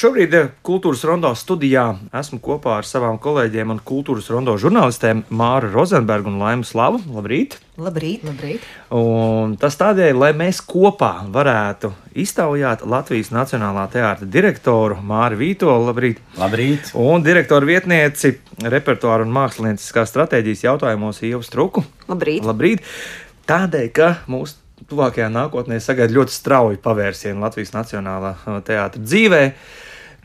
Šobrīd eh, Kultūras Rondo studijā esmu kopā ar savām kolēģiem un Kultūras Rondo žurnālistēm Māru Rozenbergu un Laimu Slavu. Labrīt! Labrīt! Labrīt. Un tas tādēļ, lai mēs kopā varētu iztaujāt Latvijas Nacionālā teātra direktoru Māri Vītolu, labrīt! Labrīt! Un direktoru vietnieci repertuāra un mākslinieckās stratēģijas jautājumos Ievu Struku. Labrīt! Labrīt! Tādēļ, ka mūsu tuvākajā nākotnē sagaida ļoti strauji pavērsienu Latvijas Nacionālā teātra dzīvē.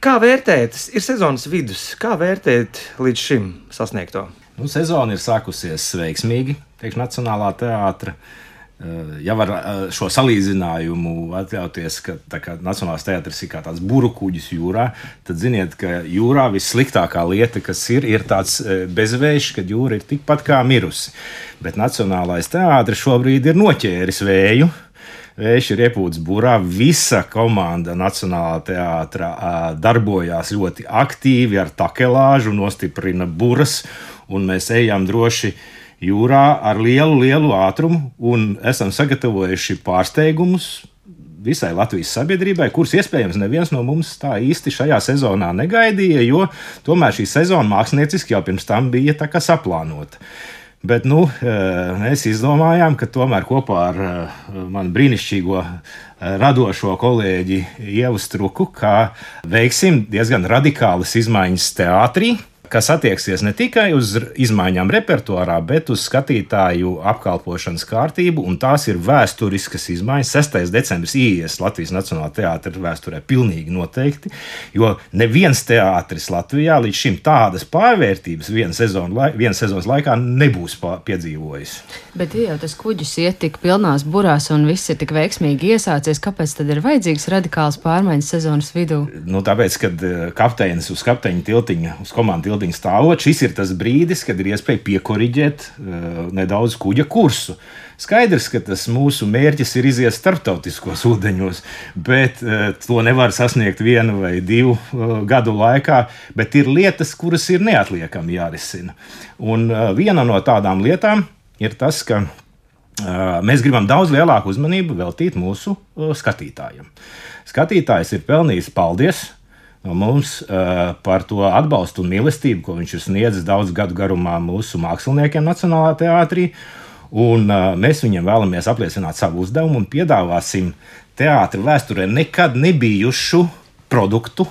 Kā vērtēt, ir sezonas vidus, kā vērtēt līdz šim sasniegto? Nu, sezona ir sākusies veiksmīgi, teikšu, Nacionālā teātra. Ja var šo salīdzinājumu atļauties, ka kā, Nacionālais teātris ir kā tāds burbuļs jūrā, tad ziniet, ka jūrā vissliktākā lieta, kas ir, ir tāds bezvējš, kad jūra ir tikpat kā mirusi. Bet Nacionālais teātris šobrīd ir noķēris vēju. Vējš ir iepūts burā. Visa komanda Nacionālā teātrā darbojās ļoti aktīvi ar takelāžu, nostiprina buras, un mēs ejam droši jūrā ar lielu, lielu ātrumu un esam sagatavojuši pārsteigumus visai Latvijas sabiedrībai, kurus iespējams neviens no mums tā īsti šajā sezonā negaidīja, jo tomēr šī sezona mākslinieciski jau pirms tam bija saplānota. Bet nu, mēs izdomājām, ka tomēr kopā ar manu brīnišķīgo radošo kolēģi Ievu Struku, kā veiksim diezgan radikālas izmaiņas teātrī kas attieksies ne tikai uz izmaiņām repertuārā, bet uz skatītāju apkalpošanas kārtību, un tās ir vēsturiskas izmaiņas. 6. decembris ienāks Latvijas Nacionālajā teātrī vēsturē pilnīgi noteikti, jo neviens teātris Latvijā līdz šim tādas pārvērtības vienas sezonu, vien sezonas laikā nebūs piedzīvojis. Bet ja jau tas kuģis iet tik pilnās burās un viss ir tik veiksmīgi iesācies, kāpēc tad ir vajadzīgs radikāls pārmaiņas sezonas vidū? Nu, tāpēc, kad eh, kapteinis uz kapteiņa tiltiņa, uz komandu tiltiņa ūdeņa stāvot, šis ir tas brīdis, kad ir iespēja piekoriģēt uh, nedaudz kuģa kursu. Skaidrs, ka tas mūsu mērķis ir iziet starptautiskos ūdeņos, bet uh, to nevar sasniegt vienu vai divu uh, gadu laikā. Bet ir lietas, kuras ir neatliekami jārisina. Un uh, viena no tādām lietām ir tas, ka mēs gribam daudz lielāku uzmanību veltīt mūsu skatītājiem. Skatītājs ir pelnījis paldies mums uh, par to atbalstu un mīlestību, ko viņš ir sniedzis daudz gadu garumā mūsu māksliniekiem Nacionālajā teātrī. Un, uh, mēs viņiem vēlamies apliecināt savu uzdevumu un piedāvāsim teātris vēsturē nekad nebijušu produktu,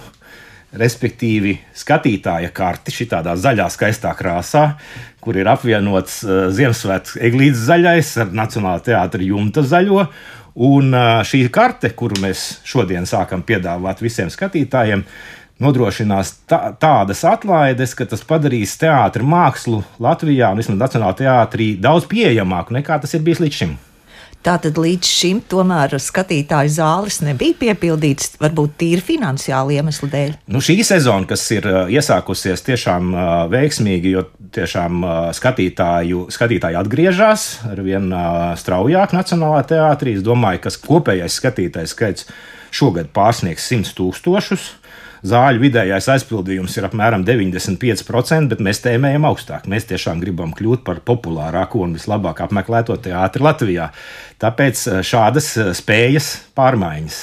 respektīvi skatītāja karti šādā zaļā, skaistā krāsā, kur ir apvienots uh, Ziemassvētku eglītes zaļais ar Nacionālā teātra jumta zaļo. Un šī karte, kuru mēs šodien sākam piedāvāt visiem skatītājiem, nodrošinās tā, tādas atlaides, ka tas padarīs teātris mākslu Latvijā un vismaz Nacionālajā teātrī daudz pieejamāku nekā tas ir bijis līdz šim. Tātad līdz šim tomēr skatītāju zāles nebija piepildītas, varbūt tīri finansiāli iemeslu dēļ. Nu, šī sezona, kas ir iesākusies tiešām uh, veiksmīgi, jo tiešām uh, skatītāju, skatītāji atgriežas ar vien uh, straujāk Nacionālajā teātrī. Es domāju, ka kopējais skatītājs skaits šogad pārsniegs 100 tūkstošus. Zāļu vidējais aizpildījums ir apmēram 95%, bet mēs tēmējam augstāk. Mēs tiešām gribam kļūt par populārāko un vislabāk apmeklēto teātri Latvijā. Tāpēc eh, šādas eh, spējas pārmaiņas.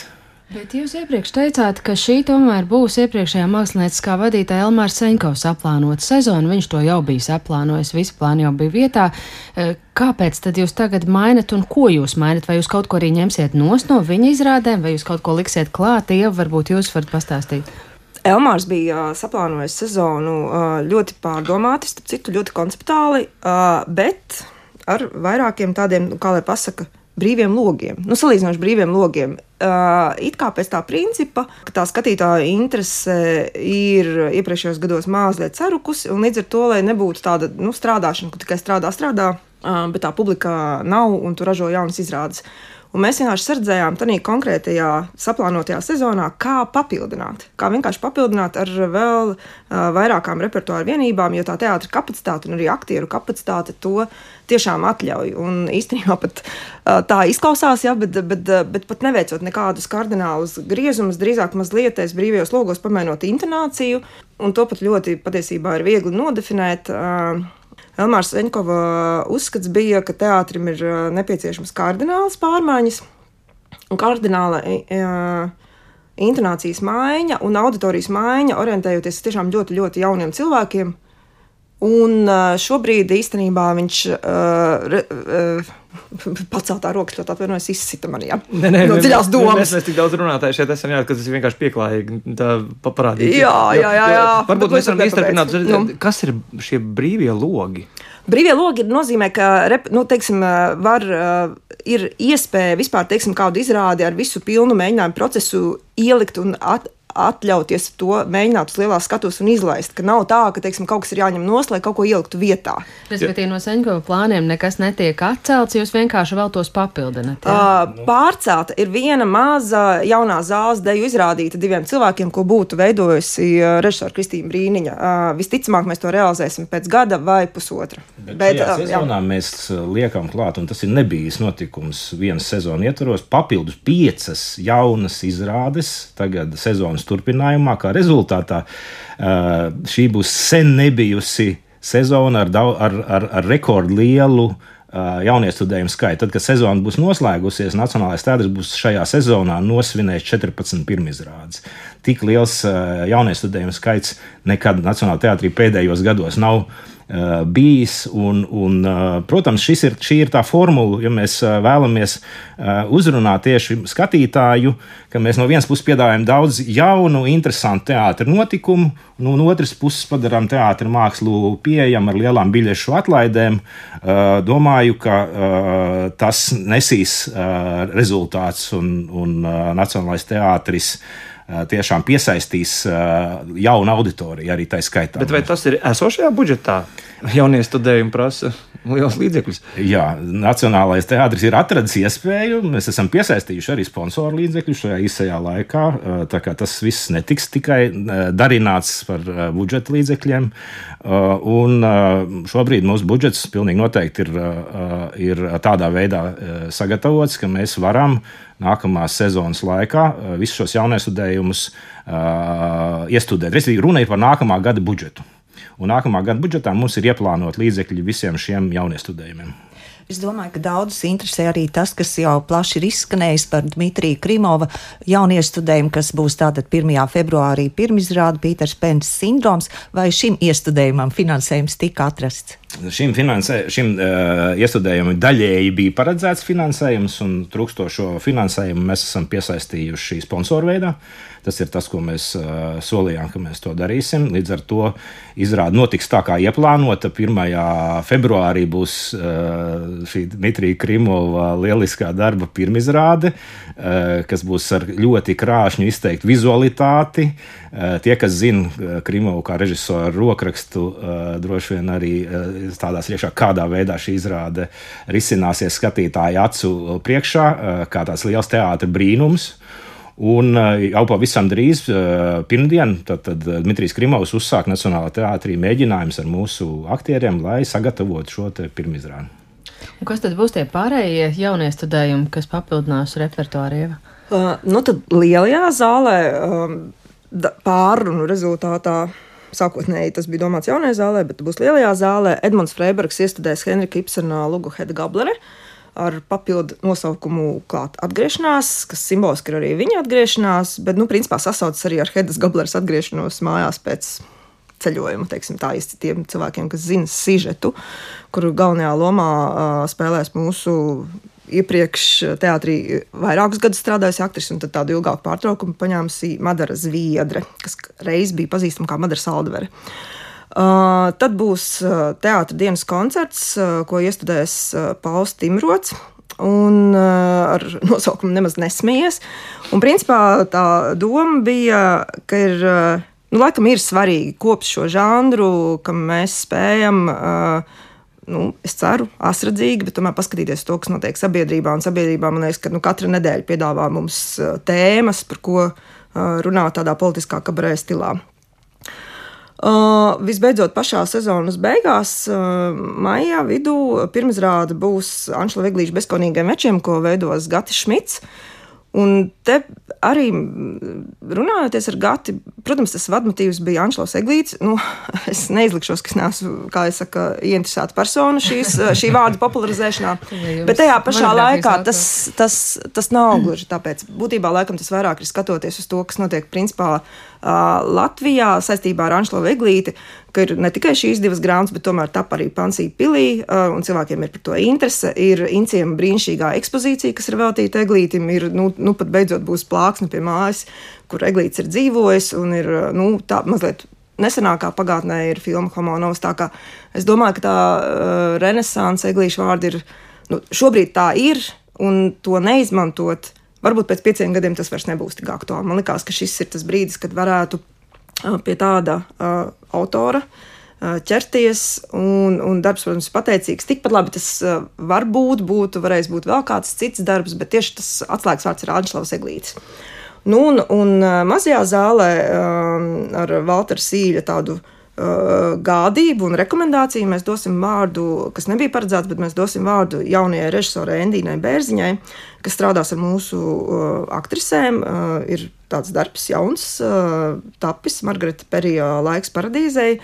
Bet jūs iepriekš teicāt, ka šī tomēr būs iepriekšējā mākslinieckā vadītāja Elmāra Senkovs aplānota sezona. Viņš to jau bija saplānojis, visi plāni jau bija vietā. Eh, kāpēc tad jūs tagad mainat un ko jūs mainat? Vai jūs kaut ko arī ņemsiet nost no viņa izrādēm, vai jūs kaut ko liksiet klāt? Jau varbūt jūs varat pastāstīt. Elmārs bija saplānojis sezonu ļoti pārdomāti, starp citu, ļoti konceptuāli, bet ar vairākiem tādiem, kā lai pasaka, brīviem logiem. Nu, salīdzinoši brīviem logiem. It kā pēc tā principa, ka tā skatītāja interese ir iepriekšējos gados mazliet sarukusi, un līdz ar to, lai nebūtu tāda nu, strādāšana, ka tikai strādā, strādā, bet tā publika nav un tu ražo jaunas izrādes. Un mēs vienkārši sardzējām tādā konkrētajā saplānotajā sezonā, kā papildināt. Kā vienkārši papildināt ar vēl uh, vairākām repertuāra vienībām, jo tā teātris kapacitāte un arī aktieru kapacitāte to tiešām atļauj. Un īstenībā pat uh, tā izklausās, ja, bet, bet, bet pat neveicot nekādus kardinālus griezumus, drīzāk mazliet brīvajos logos pamainot intonāciju, un to pat ļoti patiesībā ir viegli nodefinēt. Uh, Elmārs Veņkova uzskats bija, ka teātrim ir nepieciešamas kardinālas pārmaiņas. Un kardināla intonācijas maiņa un auditorijas maiņa, orientējoties tiešām ļoti, ļoti jauniem cilvēkiem. Un šobrīd īstenībā viņš uh, uh, paceltā roka ļoti atvainojas, izsita manī. Ja? Nē, nē, no dziļās domas. Mēs, mēs tik daudz runātāji šeit esam, jā, ka tas ir vienkārši pieklājīgi parādīt. Jā, jā, jā. jā. Varbūt mēs varam mēs izturpināt, nu. kas ir šie brīvie logi? Brīvie logi nozīmē, ka rep, nu, teiksim, var, ir iespēja vispār teiksim, kādu izrādi ar visu pilnu mēģinājumu procesu ielikt un at, atļauties to mēģināt uz lielās skatuves un izlaist. Ka nav tā, ka teiksim, kaut kas ir jāņem no lai kaut ko ieliktu vietā. Respektīvi, no Seņkova plāniem nekas netiek atcelts, jūs vienkārši vēl tos papildināt. Uh, pārcelta ir viena maza jaunā zāles deju izrādīta diviem cilvēkiem, ko būtu veidojusi uh, režisora Kristīna Brīniņa. Uh, visticamāk, mēs to realizēsim pēc gada vai pusotra. Bet, Bet šajā sezonā jā. mēs liekam klāt, un tas ir nebijis notikums vienas sezonas ietvaros, papildus piecas jaunas izrādes tagad sezonas sezonas turpinājumā, kā rezultātā šī būs sen nebijusi sezona ar, ar, ar, ar rekordlielu jauniestudējumu skaitu. Tad, kad sezona būs noslēgusies, Nacionālais teātris būs šajā sezonā nosvinējis 14 pirmizrādes. Tik liels jauniestudējumu skaits nekad Nacionālajā teātrī pēdējos gados nav bijis. Un, un, eh, protams, ir, šī ir tā formula, ja mēs eh, vēlamies uzrunāt tieši skatītāju, ka mēs no vienas puses piedāvājam daudz jaunu, interesantu teātrus notikumu, un no otras puses padarām teātrus mākslu pieejamu ar lielām biļešu atlaidēm. Domāju, ka tas nesīs rezultāts un, un Nacionālais teātris tiešām piesaistīs jaunu auditoriju arī tā skaitā. Bet vai tas ir esošajā budžetā? Jaunie studējumi prasa liels līdzekļus. Jā, Nacionālais teātris ir atradis iespēju. Mēs esam piesaistījuši arī sponsoru līdzekļus šajā īsajā laikā. Tā kā tas viss netiks tikai darināts par budžeta līdzekļiem. Un šobrīd mūsu budžets pilnīgi noteikti ir, ir tādā veidā sagatavots, ka mēs varam nākamās sezonas laikā visus šos jauniestudējumus iestudēt. Respektīvi, runa ir par nākamā gada budžetu. Un nākamā gada budžetā mums ir ieplānot līdzekļi visiem šiem jauniestudējumiem. Es domāju, ka daudzus interesē arī tas, kas jau plaši ir izskanējis par Dmitriju Krimovā jauniestudējumu, kas būs tātad 1. februārī pirmizrāda Pīters Pēns sindroms, vai šim iestudējumam finansējums tika atrasts? Šim, finansē, šim uh, iestudējumam daļēji bija paredzēts finansējums, un trūkstošo finansējumu mēs esam piesaistījuši sponsoru veidā. Tas ir tas, ko mēs uh, solījām, ka mēs to darīsim. Līdz ar to izrāde notiks tā, kā ieplānota. 1. februārī būs uh, šī Dmitrija Krimova lieliskā darba pirmizrāde, uh, kas būs ar ļoti krāšņu izteiktu vizualitāti. Uh, tie, kas zina Krimovu kā režisoru rokrakstu, uh, droši vien arī uh, stādās priekšā, kādā veidā šī izrāde risināsies skatītāju acu priekšā, kā tāds liels teātris brīnums. Un jau pavisam drīz, pirmdien, tad, tad Dmitrijs Krimovs uzsāk Nacionālā teātrī mēģinājums ar mūsu aktieriem, lai sagatavotu šo pirmizrādi. Kas tad būs tie pārējie jaunie studējumi, kas papildinās repertuāru? Uh, nu tad lielajā zālē um, pārunu rezultātā Sākotnēji tas bija domāts jaunajā zālē, bet būs lielajā zālē. Edmunds Freibergs iestudēs Henrika Ibsena Lugu Heda Gablere ar papildu nosaukumu klāt atgriešanās, kas simboliski ir arī viņa atgriešanās, bet, nu, principā sasaucas arī ar Hedas Gableres atgriešanos mājās pēc ceļojuma, teiksim, tā īsti tiem cilvēkiem, kas zina sižetu, kur galvenajā lomā uh, spēlēs mūsu iepriekš teātrī vairākus gadus strādājusi aktrise, un tad tādu ilgāku pārtraukumu paņēmusi Madara Zviedre, kas reiz bija pazīstama kā Madara Saldvere. Uh, tad būs teātris dienas koncerts, uh, ko iestudēs uh, Pauls Timrots. Un uh, ar nosaukumu nemaz nesmējies. Un principā tā doma bija, ka ir, uh, nu, laikam ir svarīgi kopt šo žanru, ka mēs spējam uh, nu, es ceru, asradzīgi, bet tomēr paskatīties to, kas notiek sabiedrībā. Un sabiedrībā man liekas, ka nu, katra nedēļa piedāvā mums tēmas, par ko runāt tādā politiskā kabarē stilā. Uh, visbeidzot, pašā sezonas beigās, uh, maijā vidū, pirmizrāde būs Anšla Viglīša bezkonīgiem večiem, ko veidos Gatis Šmits. Un te arī runājoties ar Gati, Protams, tas vadmotīvs bija Anšlaus Eglīts. Nu, es neizlikšos, ka es neesmu, kā es saku, ieinteresēta persona šīs, šī vārda popularizēšanā. Bet tajā pašā laikā tas, tas, tas nav gluži tāpēc. Būtībā laikam tas vairāk ir skatoties uz to, kas notiek principā Latvijā saistībā ar Anšlavu Eglīti, ka ir ne tikai šīs divas grāmatas, bet tomēr tap arī Pansija pilī, un cilvēkiem ir par to interese. Ir Incijam brīnišķīgā ekspozīcija, kas ir veltīta Eglītim, ir, nu, nu pat beidzot būs plāksne pie mājas, kur Eglīts ir dzīvojis un ir nu, tā mazliet. Nesenākā pagātnē ir filma Homonovs. Es domāju, ka tā uh, renaissance eglīša vārdi ir. Nu, šobrīd tā ir, un to neizmantot, varbūt pēc pieciem gadiem tas vairs nebūs tik aktuāli. Man liekas, ka šis ir tas brīdis, kad varētu uh, pie tāda uh, autora uh, ķerties. Un, un darbs, protams, ir pateicīgs. Tikpat labi tas uh, varbūt būtu, varējis būt vēl kāds cits darbs, bet tieši tas atslēgas vārds ir Āņšlavs Eglītis. Nu, un, un mazajā zālē ar Valteru Sīļa tādu gādību un rekomendāciju mēs dosim vārdu, kas nebija paredzēts, bet mēs dosim vārdu jaunajai režisorai Endīnai Bērziņai, kas strādās ar mūsu aktrisēm. Ir tāds darbs jauns, tapis Margarita Perija laiks paradīzei,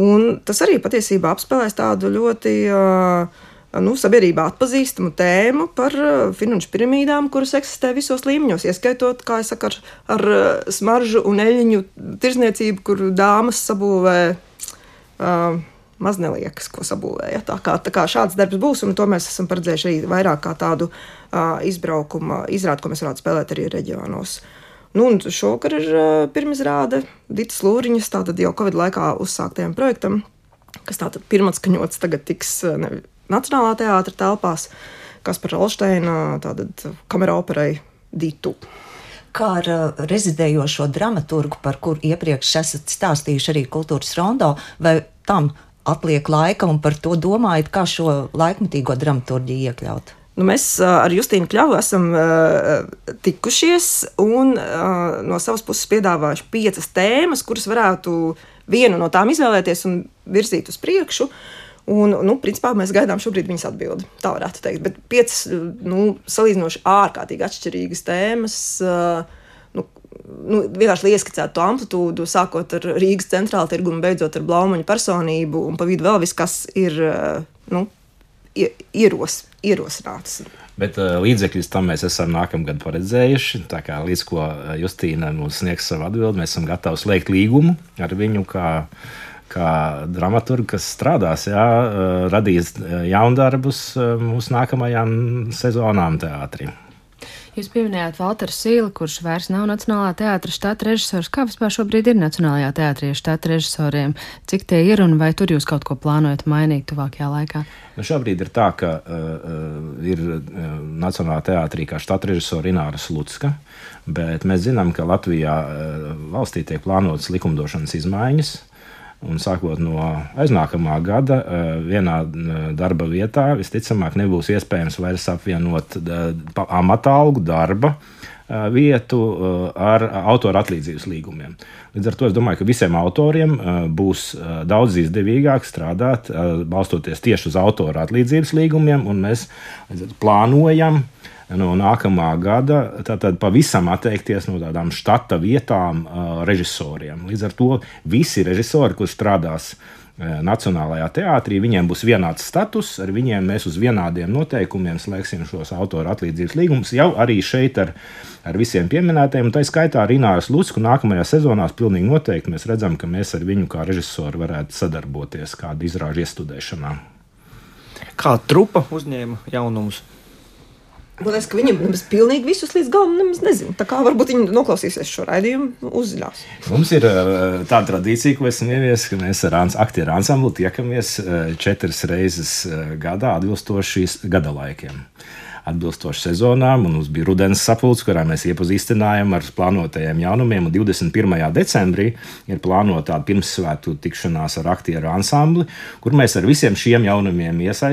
un tas arī patiesībā apspēlēs tādu ļoti uh, nu, sabiedrībā atpazīstamu tēmu par uh, finanšu piramīdām, kuras eksistē visos līmeņos, ieskaitot, kā jau saku, ar, ar uh, smaržu un eļļu tirzniecību, kur dāmas sabūvē. Uh, Maz neliekas, ko sabūvēja. Tā kā, tā kā šāds darbs būs, un to mēs esam paredzējuši arī vairāk kā tādu uh, izbraukuma izrādi, ko mēs varētu spēlēt arī reģionos. Nu, šovakar ir pirmizrāde Dītas Lūriņas, tātad jau Covid laikā uzsāktajam projektam, kas tātad pirmatskaņots tagad tiks ne, Nacionālā teātra telpās, kas par Olsteina kamera operai Dītu. Kā ar uh, rezidējošo dramaturgu, par kuru iepriekš esat stāstījuši arī kultūras rondo, vai tam atliek laika un par to domājat, kā šo laikmatīgo dramaturģiju iekļaut? Nu, mēs uh, ar Justīnu Kļavu esam uh, tikušies un uh, no savas puses piedāvājuši piecas tēmas, kuras varētu vienu no tām izvēlēties un virzīt uz priekšu. Uh, Un, nu, principā mēs gaidām šobrīd viņas atbildi. Tā varētu teikt. Bet piecas nu, salīdzinoši ārkārtīgi atšķirīgas tēmas. Nu, nu, vienkārši ieskicētu to amplitūdu, sākot ar Rīgas centrālu tirgu un beidzot ar Blaumaņa personību, un pa vidu vēl viss, kas ir nu, ieros, ierosināts. Bet uh, līdzekļus tam mēs esam nākamgad paredzējuši. Tā kā līdz ko Justīna mums sniegs savu atbildi, mēs esam gatavi slēgt līgumu ar viņu. Kā, kā dramaturgi, kas strādās, jā, radīs jaundarbus mūsu nākamajām sezonām teātrī. Jūs pieminējāt Walteru Sīlu, kurš vairs nav Nacionālā teātra štata režisors. Kā vispār šobrīd ir Nacionālajā teātrī štata režisoriem? Cik tie ir un vai tur jūs kaut ko plānojat mainīt tuvākajā laikā? Nu šobrīd ir tā, ka uh, ir uh, Nacionālā teātrī kā štata režisora Ināra Slutska, bet mēs zinām, ka Latvijā uh, valstī tiek plānotas likumdošanas izmaiņas. Un sākot no aiznākamā gada, eh, vienā eh, darba vietā visticamāk nebūs iespējams vairs apvienot eh, amatālgu darba vietu ar autora atlīdzības līgumiem. Līdz ar to es domāju, ka visiem autoriem būs daudz izdevīgāk strādāt, balstoties tieši uz autora atlīdzības līgumiem, un mēs plānojam no nākamā gada tātad pavisam atteikties no tādām štata vietām uh, režisoriem. Līdz ar to visi režisori, kurš strādās uh, Nacionālajā teātrī, viņiem būs vienāds status, ar viņiem mēs uz vienādiem noteikumiem slēgsim šos autora atlīdzības līgumus jau arī šeit ar, ar visiem pieminētajiem. Tā skaitā arī Nāras Lucku nākamajā sezonā pilnīgi noteikti mēs redzam, ka mēs ar viņu kā režisoru varētu sadarboties kādu izrāžu iestudēšanā. Kā trupa uzņēma jaunumus? Man liekas, ka viņi nemaz pilnīgi visus līdz galam nemaz nezina. Tā kā varbūt viņi noklausīsies šo raidījumu, uzzinās. Mums ir uh, tāda tradīcija, ko esam ieviesuši, ka mēs ar aktieru ansambli tiekamies uh, četras reizes uh, gadā atbilstoši gada laikiem atbilstoši sezonām. Mums bija rudens sapulce, kurā mēs iepazīstinājām ar plānotajiem jaunumiem. Un 21. decembrī ir plānota pirmsvētku tikšanās ar aktieru ansambli, kur mēs ar visiem šiem jaunumiem iesa,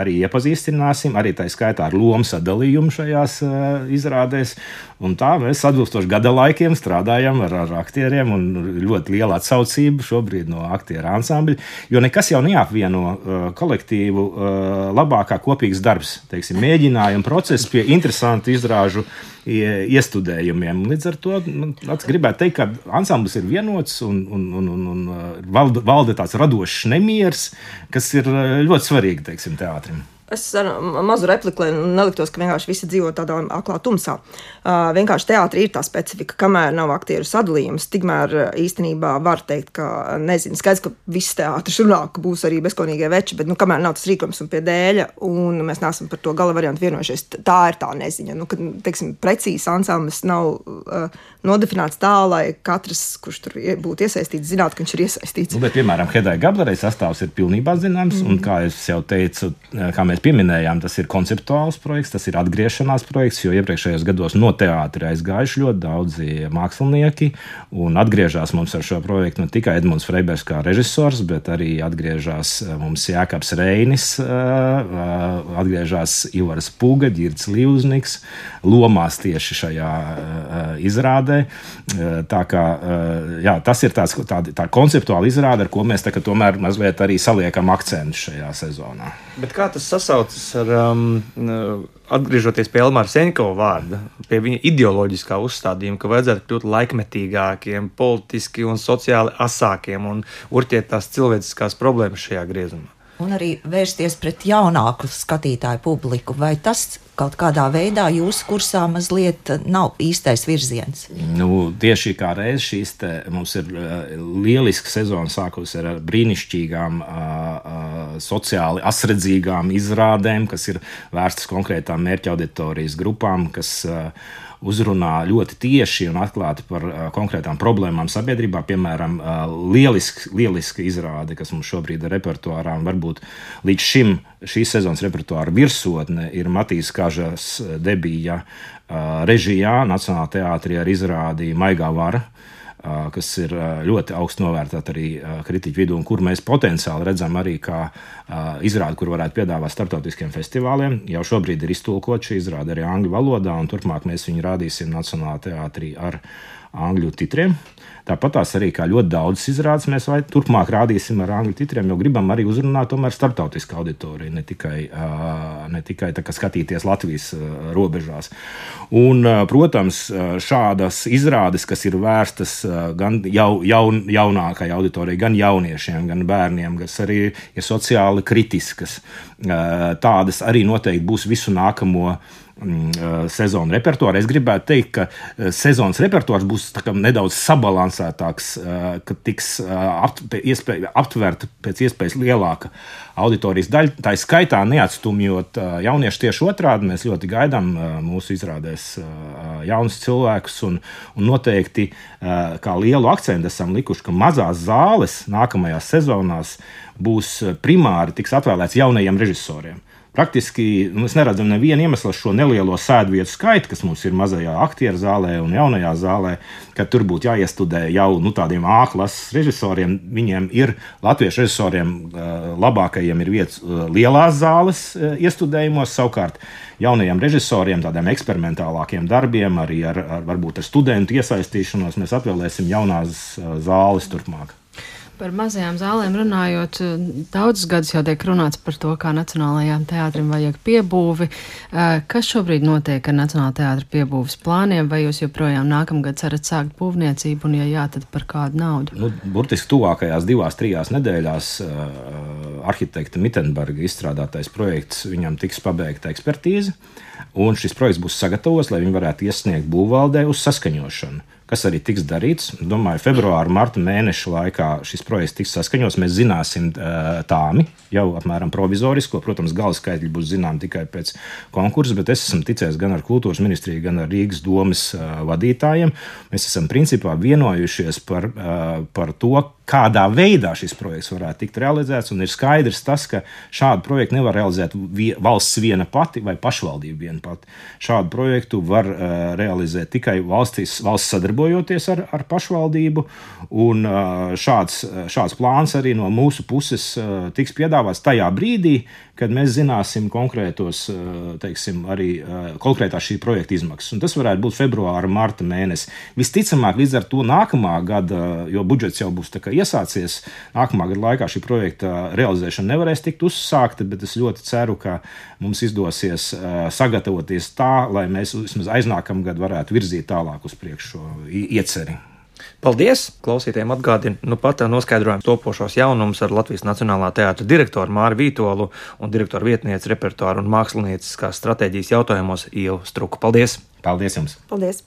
arī iepazīstināsim, arī tā skaitā ar lomu sadalījumu šajās uh, izrādēs. Un tā mēs atbilstoši gada laikiem strādājam ar, ar aktieriem, un ļoti liela atsaucība šobrīd no aktieru ansambļa. Jo nekas jau neapvieno uh, kolektīvu uh, labākā kopīgs darbs. Teiksim, mēģināt mēģinājumu procesu pie interesantu izrāžu iestudējumiem. Līdz ar to man gribētu teikt, ka ansamblis ir vienots un, un, un, un, un valda, valda tāds radošs nemieris, kas ir ļoti svarīgi teiksim, teātrim. Es ar mazu repliku, lai neliktos, ka vienkārši visi dzīvo tādā aklā tumsā. Uh, vienkārši teātrī ir tā specifika, kamēr nav aktieru sadalījums, tikmēr īstenībā var teikt, ka nezinu, skaidrs, ka viss teātris runā, ka būs arī bezkonīgie veči, bet nu, kamēr nav tas rīkojums un pie dēļa, un mēs neesam par to gala variantu vienojušies, tā ir tā neziņa. Nu, kad, teiksim, precīzi ansamblis nav uh, nodefinēts tā, lai katrs, kurš tur būtu iesaistīts, zinātu, ka viņš ir iesaistīts. Nu, bet, piemēram, Hedai Gablerai sastāvs ir pilnībā zināms, mm -hmm. un kā jau teicu, kā mēs pieminējām, tas ir konceptuāls projekts, tas ir atgriešanās projekts, jo iepriekšējos gados no teātra aizgājuši ļoti daudzi mākslinieki. Atgriežas mums ar šo projektu ne tikai Edmunds Freibers kā režisors, bet arī atgriežas eh, mums Jākaps Reinis, eh, eh, atgriežas Ivars Puga, Girts Līvzniks, lomās tieši šajā izrādē. Tā kā, jā, tas ir tāds, tā, tā konceptuāla izrāde, ar ko mēs tomēr mazliet arī saliekam akcentu šajā sezonā. Bet kā tas sasaucas ar, um, atgriežoties pie Elmāra Seņkova vārda, pie viņa ideoloģiskā uzstādījuma, ka vajadzētu kļūt laikmetīgākiem, politiski un sociāli asākiem un urtiet tās cilvēciskās problēmas šajā griezumā? Un arī vērsties pret jaunāku skatītāju publiku. Vai tas kaut kādā veidā jūsu kursā mazliet nav īstais virziens? Nu, tieši kā reizes šīs te, mums ir uh, lieliska sezona sākusi ar brīnišķīgām, uh, uh, sociāli asredzīgām izrādēm, kas ir vērstas konkrētām mērķa auditorijas grupām, kas uh, uzrunā ļoti tieši un atklāti par uh, konkrētām problēmām sabiedrībā. Piemēram, uh, lieliski, lieliski izrāde, kas mums šobrīd ir repertuārā, un varbūt līdz šim šīs sezonas repertuāra virsotne ir Matīs Kažas debija režijā Nacionālā teātrī ar izrādi Maigā vara kas ir ļoti augstu novērtēta arī kritiķu vidū, un kur mēs potenciāli redzam arī kā izrādi, kur varētu piedāvāt starptautiskiem festivāliem. Jau šobrīd ir iztulkot šī izrāde arī angļu valodā, un turpmāk mēs viņu rādīsim Nacionālajā teātrī ar angļu titriem. Tāpat tās arī kā ļoti daudzas izrādes mēs vai turpmāk rādīsim ar angļu titriem, jo gribam arī uzrunāt tomēr starptautisku auditoriju, ne tikai, ne tikai skatīties Latvijas robežās. Un, protams, šādas izrādes, kas ir vērstas gan jau, jaun, jaunākai auditorijai, gan jauniešiem, gan bērniem, kas arī ir sociāli kritiskas, tādas arī noteikti būs visu nākamo gadu Mm, sezonu repertuāru. Es gribētu teikt, ka sezonas repertuārs būs nedaudz sabalansētāks, ka tiks apt, iespēja, aptverta pēc iespējas lielāka auditorijas daļa. Tā ir skaitā neatstumjot jauniešu tieši otrādi. Mēs ļoti gaidām mūsu izrādēs jaunus cilvēkus un, un noteikti kā lielu akcentu esam likuši, ka mazās zāles nākamajās sezonās būs primāri tiks atvēlēts jaunajiem režisoriem. Praktiski nu, mēs neredzam nevienu iemeslu šo nelielo sēdvietu skaitu, kas mums ir mazajā aktieru zālē un jaunajā zālē, ka tur būtu jāiestudē jau nu, tādiem āklases režisoriem. Viņiem ir latviešu režisoriem labākajiem ir vietas lielās zāles iestudējumos, savukārt jaunajiem režisoriem, tādiem eksperimentālākiem darbiem, arī ar, ar varbūt ar studentu iesaistīšanos, mēs atvēlēsim jaunās zāles turpmāk. Par mazajām zālēm runājot, daudzus gadus jau tiek runāts par to, kā Nacionālajām teātrim vajag piebūvi. Eh, kas šobrīd notiek ar Nacionālā teātra piebūves plāniem, vai jūs joprojām nākamgad cerat sākt būvniecību, un ja jā, tad par kādu naudu? Nu, burtiski tuvākajās divās, trijās nedēļās uh, arhitekta Mittenberga izstrādātais projekts, viņam tiks pabeigta ekspertīze, un šis projekts būs sagatavots, lai viņi varētu iesniegt būvvaldē uz saskaņošanu kas arī tiks darīts. Domāju, februāra, marta mēneša laikā šis projekts tiks saskaņots. Mēs zināsim tāmi jau apmēram provizorisko. Protams, gala skaitļi būs zināmi tikai pēc konkursa, bet es esmu ticējis gan ar kultūras ministriju, gan ar Rīgas domas vadītājiem. Mēs esam principā vienojušies par, par to, kādā veidā šis projekts varētu tikt realizēts. Ir skaidrs tas, ka šādu projektu nevar realizēt valsts viena pati vai pašvaldība viena pati. Šādu projektu var uh, realizēt tikai valstis, valsts sadarbojoties ar, ar pašvaldību. Un, uh, šāds, šāds plāns arī no mūsu puses uh, tiks piedāvāts tajā brīdī, kad mēs zināsim konkrētos, teiksim, arī konkrētā šī projekta izmaksas. Un tas varētu būt februāra, marta mēnesis. Visticamāk, līdz ar to nākamā gada, jo budžets jau būs iesācies. Nākamā gada laikā šī projekta realizēšana nevarēs tikt uzsākta, bet es ļoti ceru, ka mums izdosies sagatavoties tā, lai mēs vismaz aiznākamā gada varētu virzīt tālāk uz priekšu šo ieceri. Paldies! Klausītājiem atgādinu, nu pat noskaidrojam topošos jaunumus ar Latvijas Nacionālā teātra direktoru Māru Vītolu un direktoru vietnieci repertuāru un mākslinieckās stratēģijas jautājumos Ielu Struku. Paldies! Paldies jums! Paldies!